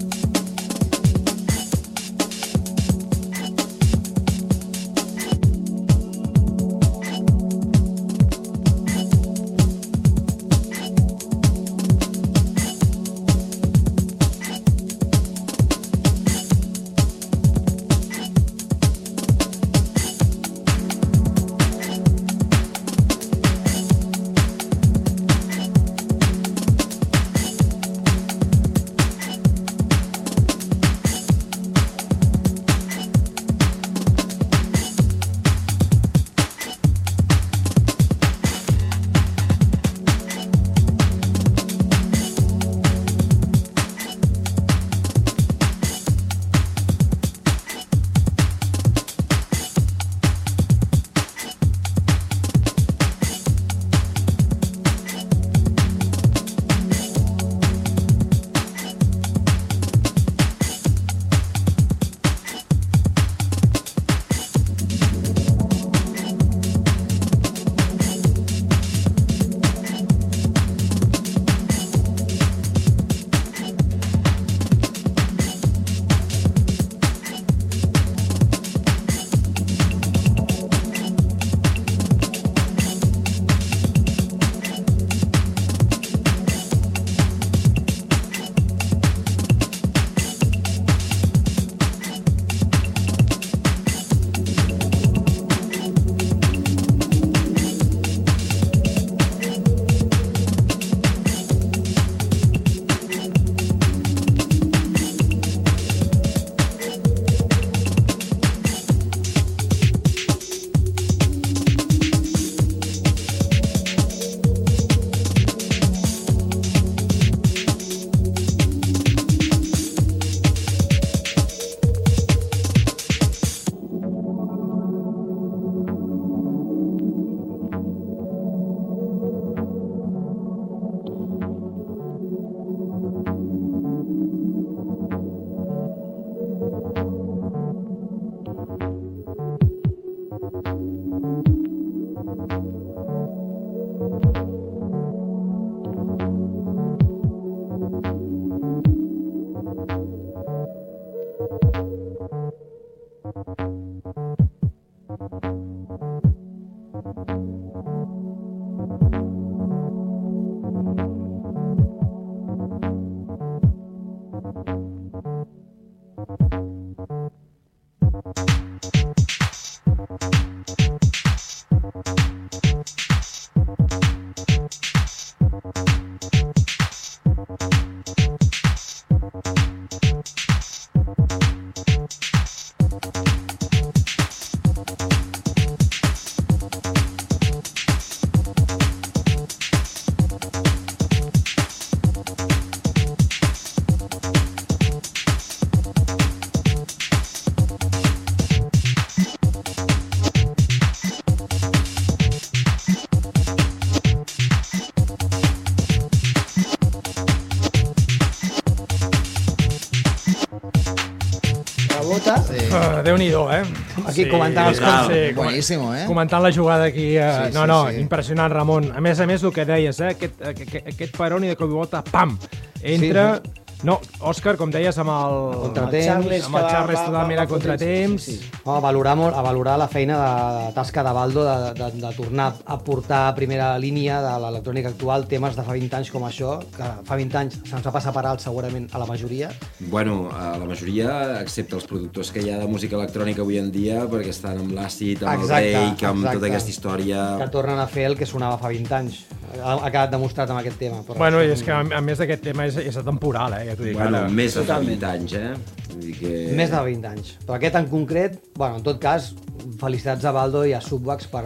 S3: Sí.
S1: Uh, Déu-n'hi-do, eh?
S4: Aquí comentant els
S10: com-
S1: sí,
S3: Bueníssimo, eh?
S1: Comentant la jugada aquí. Uh,
S3: Sí,
S1: no,
S3: sí,
S1: no,
S3: sí.
S1: impressionant, Ramon. A més a més, el que deies, eh? Aquest, aquest, aquest Peroni de cop i volta, pam! Entra...
S4: Sí,
S1: No, Òscar, com deies, amb el...
S4: Contratemps.
S9: Charles
S1: amb el Charles totalment a contratemps.
S9: Sí, sí.
S4: No, a, valorar molt, a valorar la feina de, de tasca de Baldo de, de, de tornar a portar a primera línia de l'electrònica actual temes de fa 20 anys com això, que fa 20 anys se'ns va passar per alt segurament a la majoria.
S10: Bueno, a la majoria, excepte els productors que hi ha de música electrònica avui en dia, perquè estan amb l'àcid, amb
S4: Exacte,
S10: el break, amb
S4: exacte.
S10: tota aquesta història...
S4: que tornen a fer el que sonava fa 20 anys. Ha, ha quedat demostrat amb aquest tema. Però
S1: Bueno, i és que a, a més aquest tema és, és atemporal, eh? Ja t'ho dic
S10: Bueno,
S1: ara.
S10: més de fa
S9: Totalment.
S10: 20 anys, eh? Vull dir que...
S4: Més de 20 anys. Però aquest en concret, bueno, en tot cas, felicitats a Baldo i a Subwax per,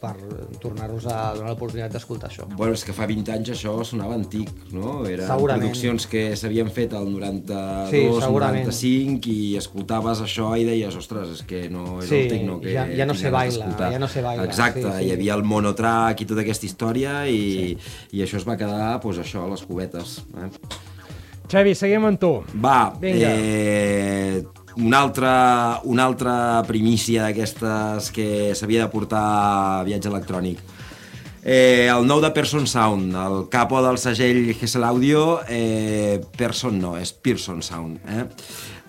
S4: per tornar-nos a donar l'oportunitat d'escoltar això.
S10: Bueno, és que fa 20 anys això sonava antic, no? Eren
S4: Segurament.
S10: produccions que s'havien fet al 92,
S4: Sí, segurament.
S10: 95 i escoltaves això i deies, ostres, és que no és
S4: Sí,
S10: el tecno que
S4: ja- ja no se baila, ja no se baila,
S10: Exacte,
S4: sí, sí.
S10: hi havia el monotrack i tota aquesta història i, i això es va quedar, doncs això, a les cubetes. Eh?
S1: Xavi, seguim amb tu.
S10: Va,
S1: Vinga.
S10: eh, una altra, una altra primícia d'aquestes que s'havia de portar a viatge electrònic. Eh, el nou de Person Sound, el capo del segell Gesell Audio, eh, Person no, és Pearson Sound. Eh?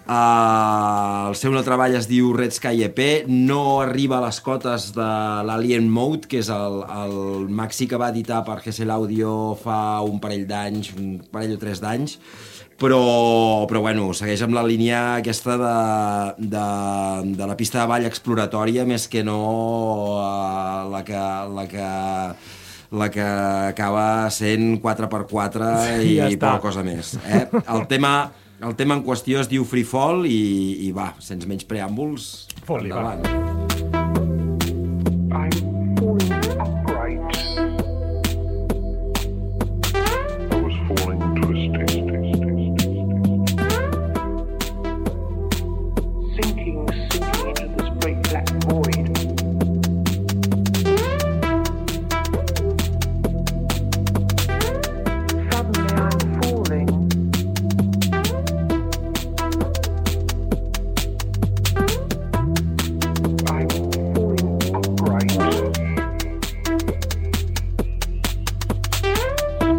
S10: Uh, el seu nou treball es diu Red Sky EP, no arriba a les cotes de l'Alien Mode, que és el, el maxi que va editar per Gesell Audio fa un parell d'anys, un parell o tres d'anys, però, però bueno, segueix amb la línia aquesta de, de, de la pista de ball exploratòria més que no uh, la que, la que la que acaba sent 4x4 i,
S1: Ja
S10: i
S1: està.
S10: poca cosa més. Eh? El, tema, el tema en qüestió es diu Free Fall i, i va, sense menys preàmbuls,
S1: va.
S10: endavant.
S8: I'm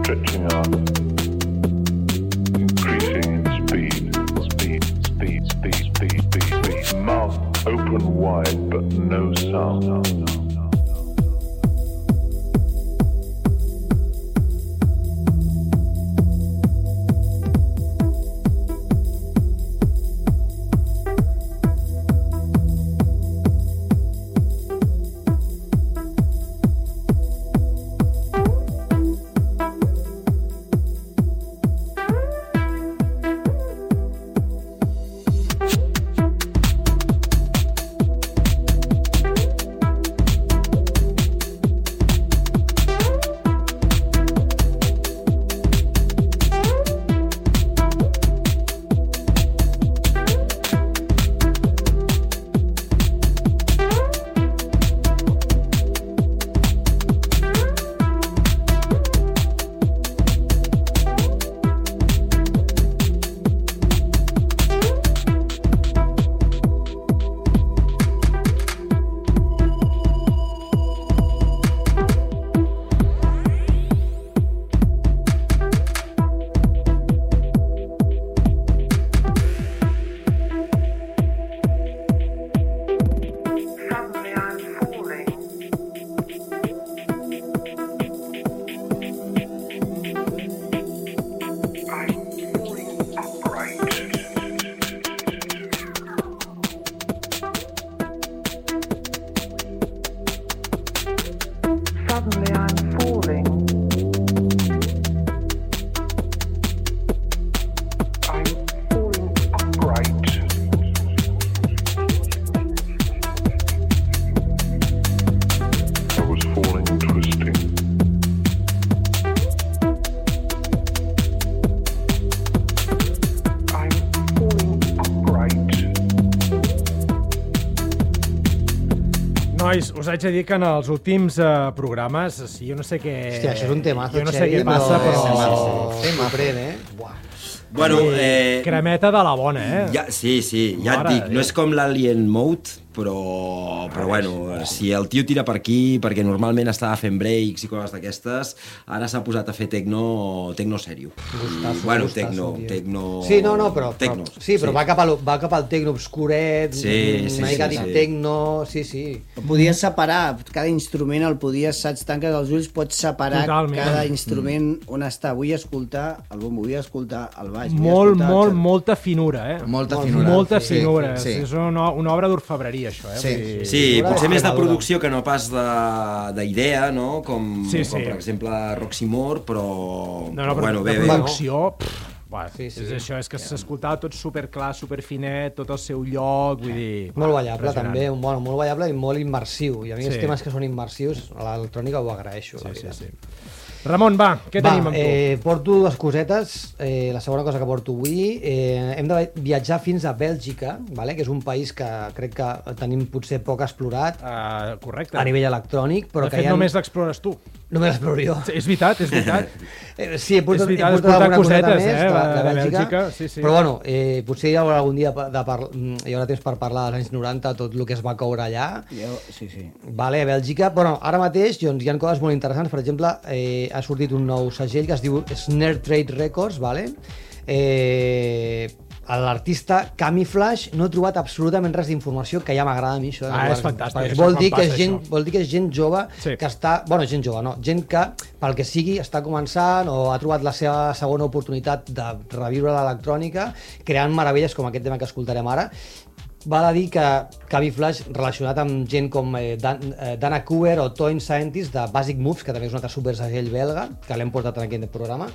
S8: Stretching up. Increasing in speed. Speed, speed, speed, speed, speed, speed. Mouth open wide, but no sound.
S1: Us haig de dir que en els últims uh, programes, si jo no sé què...
S4: Hòstia, això és un temazo,
S1: Jo no sé què passa, però...
S4: però...
S3: Temazo.
S4: Sorprèn, eh? Buah.
S10: Bueno, eh,
S1: Cremeta de la bona, eh?
S10: Ja, sí, sí, ja
S1: Mare
S10: et dic, no és com l'Alien Mode, però, però bueno, si el tio tira per aquí, perquè normalment estava fent breaks i coses d'aquestes, ara s'ha posat a fer tecno, tecno sèrio.
S4: Gustazo,
S10: bueno,
S4: gustazo,
S10: tecno,
S4: tio.
S10: tecno...
S4: Sí, no, no, però, però
S10: Tecno,
S4: sí, però Va, cap al, va cap al tecno obscuret,
S10: Sí, sí,
S4: una mica
S10: sí,
S4: sí,
S10: sí.
S4: tecno, sí, sí.
S9: Podies separar, cada instrument el podies, saps, tanques els ulls, pots separar
S1: Totalment.
S9: cada instrument on està. Vull escoltar el bombo, vull escoltar el baix,
S1: Molt,
S9: escoltar...
S1: molt,
S9: el-
S1: molta finura, eh?
S3: Molta finura.
S1: Molta
S3: Sí,
S1: finura.
S3: sí.
S1: És una, una obra d'orfebreria, això, eh?
S3: Sí.
S10: Sí,
S4: Figura
S10: potser més de producció que no pas de- d'idea, no? Com,
S1: Sí,
S10: com
S1: sí.
S10: per exemple Roxy Moore, però...
S1: No, no, però
S10: bueno, bé,
S1: producció... Pff, Buah,
S4: Sí, sí.
S1: és això, és que s'escoltava tot superclar, superfinet, tot al seu lloc, vull dir...
S4: Molt ballable també, un, bueno, molt ballable i molt immersiu. I a mi
S1: Sí.
S4: els temes que són immersius, l'electrònica ho agraeixo. la
S1: Sí, sí, sí. Ramon, va, què
S4: Va,
S1: tenim amb tu?
S4: eh, porto dues cosetes. Eh, la segona cosa que porto avui, eh, hem de viatjar fins a Bèlgica, vale? que és un país que crec que tenim potser poc explorat
S1: Uh, correcte.
S4: a nivell electrònic, però
S1: de
S4: que
S1: fet,
S4: hi ha...
S1: només l'explores tu.
S4: Només l'exploro jo.
S1: Sí, és veritat, és veritat. (laughs)
S4: Eh, sí, he portat,
S1: És veritat,
S4: he portat
S1: portat
S4: alguna coseta
S1: cosetes,
S4: més
S1: eh,
S4: de,
S1: de-
S4: Bèlgica,
S1: Bèlgica, sí, sí.
S4: però bueno, eh, potser hi haurà algun dia de, de par... hi haurà temps per parlar dels anys 90, tot el que es va coure allà.
S9: Jo, sí, sí.
S4: Vale, a Bèlgica. Bueno, ara mateix doncs, hi ha coses molt interessants. Per exemple, eh, ha sortit un nou segell que es diu Snare Trade Records, vale? Eh, l'artista Camiflash no he trobat absolutament res d'informació que ja m'agrada a mi això.
S1: Ah,
S4: Perquè-
S1: és fantàstic,
S4: Vol dir, que és gent,
S1: això.
S4: vol dir que és gent jove
S1: Sí.
S4: que està... Bueno, gent jove, no. Gent que, pel que sigui, està començant o ha trobat la seva segona oportunitat de reviure l'electrònica creant meravelles com aquest tema que escoltarem ara Val a dir que Cavi Flash, relacionat amb gent com eh, Dan, eh, Dana Cooper o Toyn Scientist de Basic Moves, que també és un altre supersegell belga, que l'hem portat en aquest programa.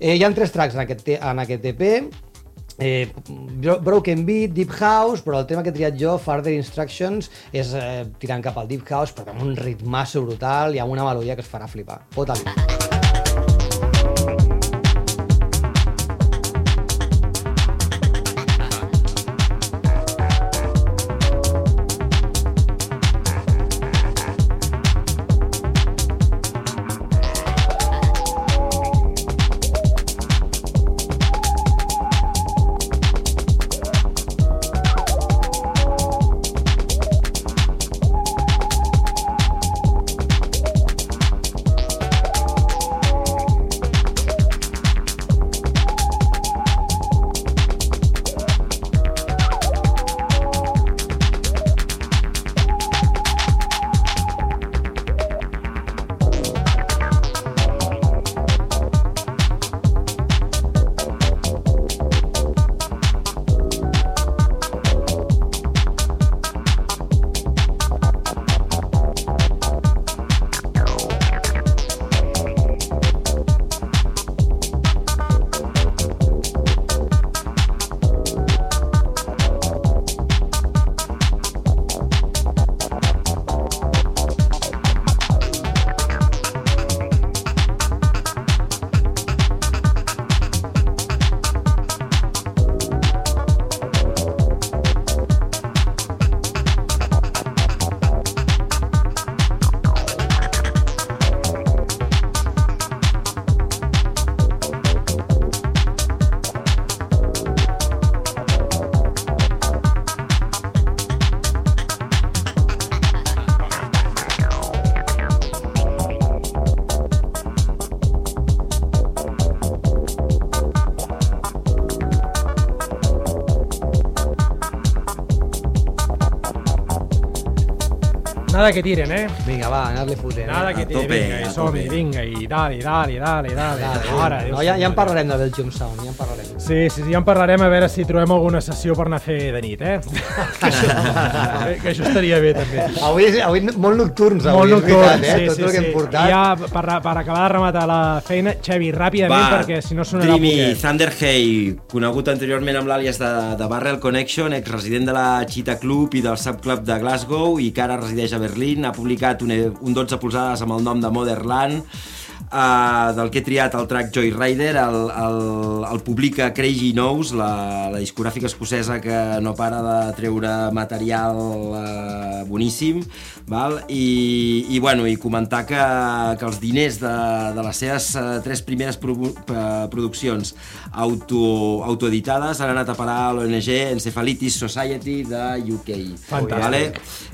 S4: Eh, hi ha tres tracks en aquest, en aquest EP, eh, Bro- Broken Beat, Deep House, però el tema que he triat jo, Further Instructions, és eh, tirant cap al Deep House, però amb un ritmasso brutal i amb una melodia que es farà flipar. Fota-li.
S1: Nada que tiren, eh?
S4: Vinga, va, anar-li fotent.
S1: Nada que tiren,
S10: tope,
S1: vinga, i som-hi, vinga, i dale, dale, dale, dale. Déu
S4: no, ja, ja en parlarem de Belgium Sound, ja en parlarem.
S1: Sí, sí, sí, ja en parlarem a veure si trobem alguna sessió per anar a fer de nit, eh? Que, això, que això estaria bé, també.
S4: Avui, és, avui molt nocturns, avui,
S1: Molt
S4: és
S1: nocturn,
S4: veritat, eh?
S1: sí,
S4: Tot
S1: sí,
S4: el que
S1: sí.
S4: hem portat.
S1: I ja, per, per acabar de rematar la feina, Xevi, ràpidament, perquè si no sonarà
S10: Dreamy
S1: poquet.
S10: Thunder Hay, conegut anteriorment amb l'àlies de, de Barrel Connection, ex-resident de la Cheetah Club i del Subclub de Glasgow i que ara resideix a Berlín, ha publicat un, un 12 polzades amb el nom de Motherland, uh, del que he triat el track Joyrider, el, el, el publica Crazy Knows, la, la discogràfica escocesa que no para de treure material uh, boníssim, val? I, i, bueno, i comentar que, que els diners de, de les seves uh, tres primeres pro, uh, produccions auto, autoeditades han anat a parar a l'ONG Encephalitis Society de UK.
S1: Fantàstic.
S10: Vale?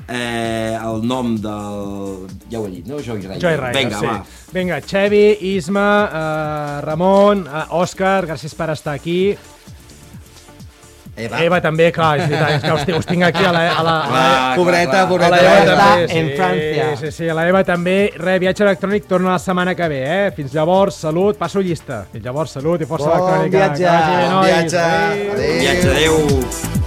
S10: Eh, el nom del... Ja ho he dit, no? Joyrider.
S1: Joyrider,
S10: Vinga,
S1: sí.
S10: va.
S1: Vinga, Xevi, Isma, uh, Ramon, uh, Òscar, gràcies per estar aquí.
S3: Eva.
S1: Eva també, clar, és veritat, és que us, tinc- us tinc aquí a la... A la, a la
S3: Pobreta,
S1: a la
S3: pobreta.
S1: Eva també,
S4: en França.
S1: Sí, sí, a la Eva també. Re, viatge electrònic torna la setmana que ve, eh? Fins llavors, salut, passo llista. Fins llavors, salut i força
S4: Bon
S1: electrònica.
S4: viatge.
S1: Vagi bé,
S3: Bon viatge.
S1: Adéu.
S3: Adéu.
S10: Viatge, adeu.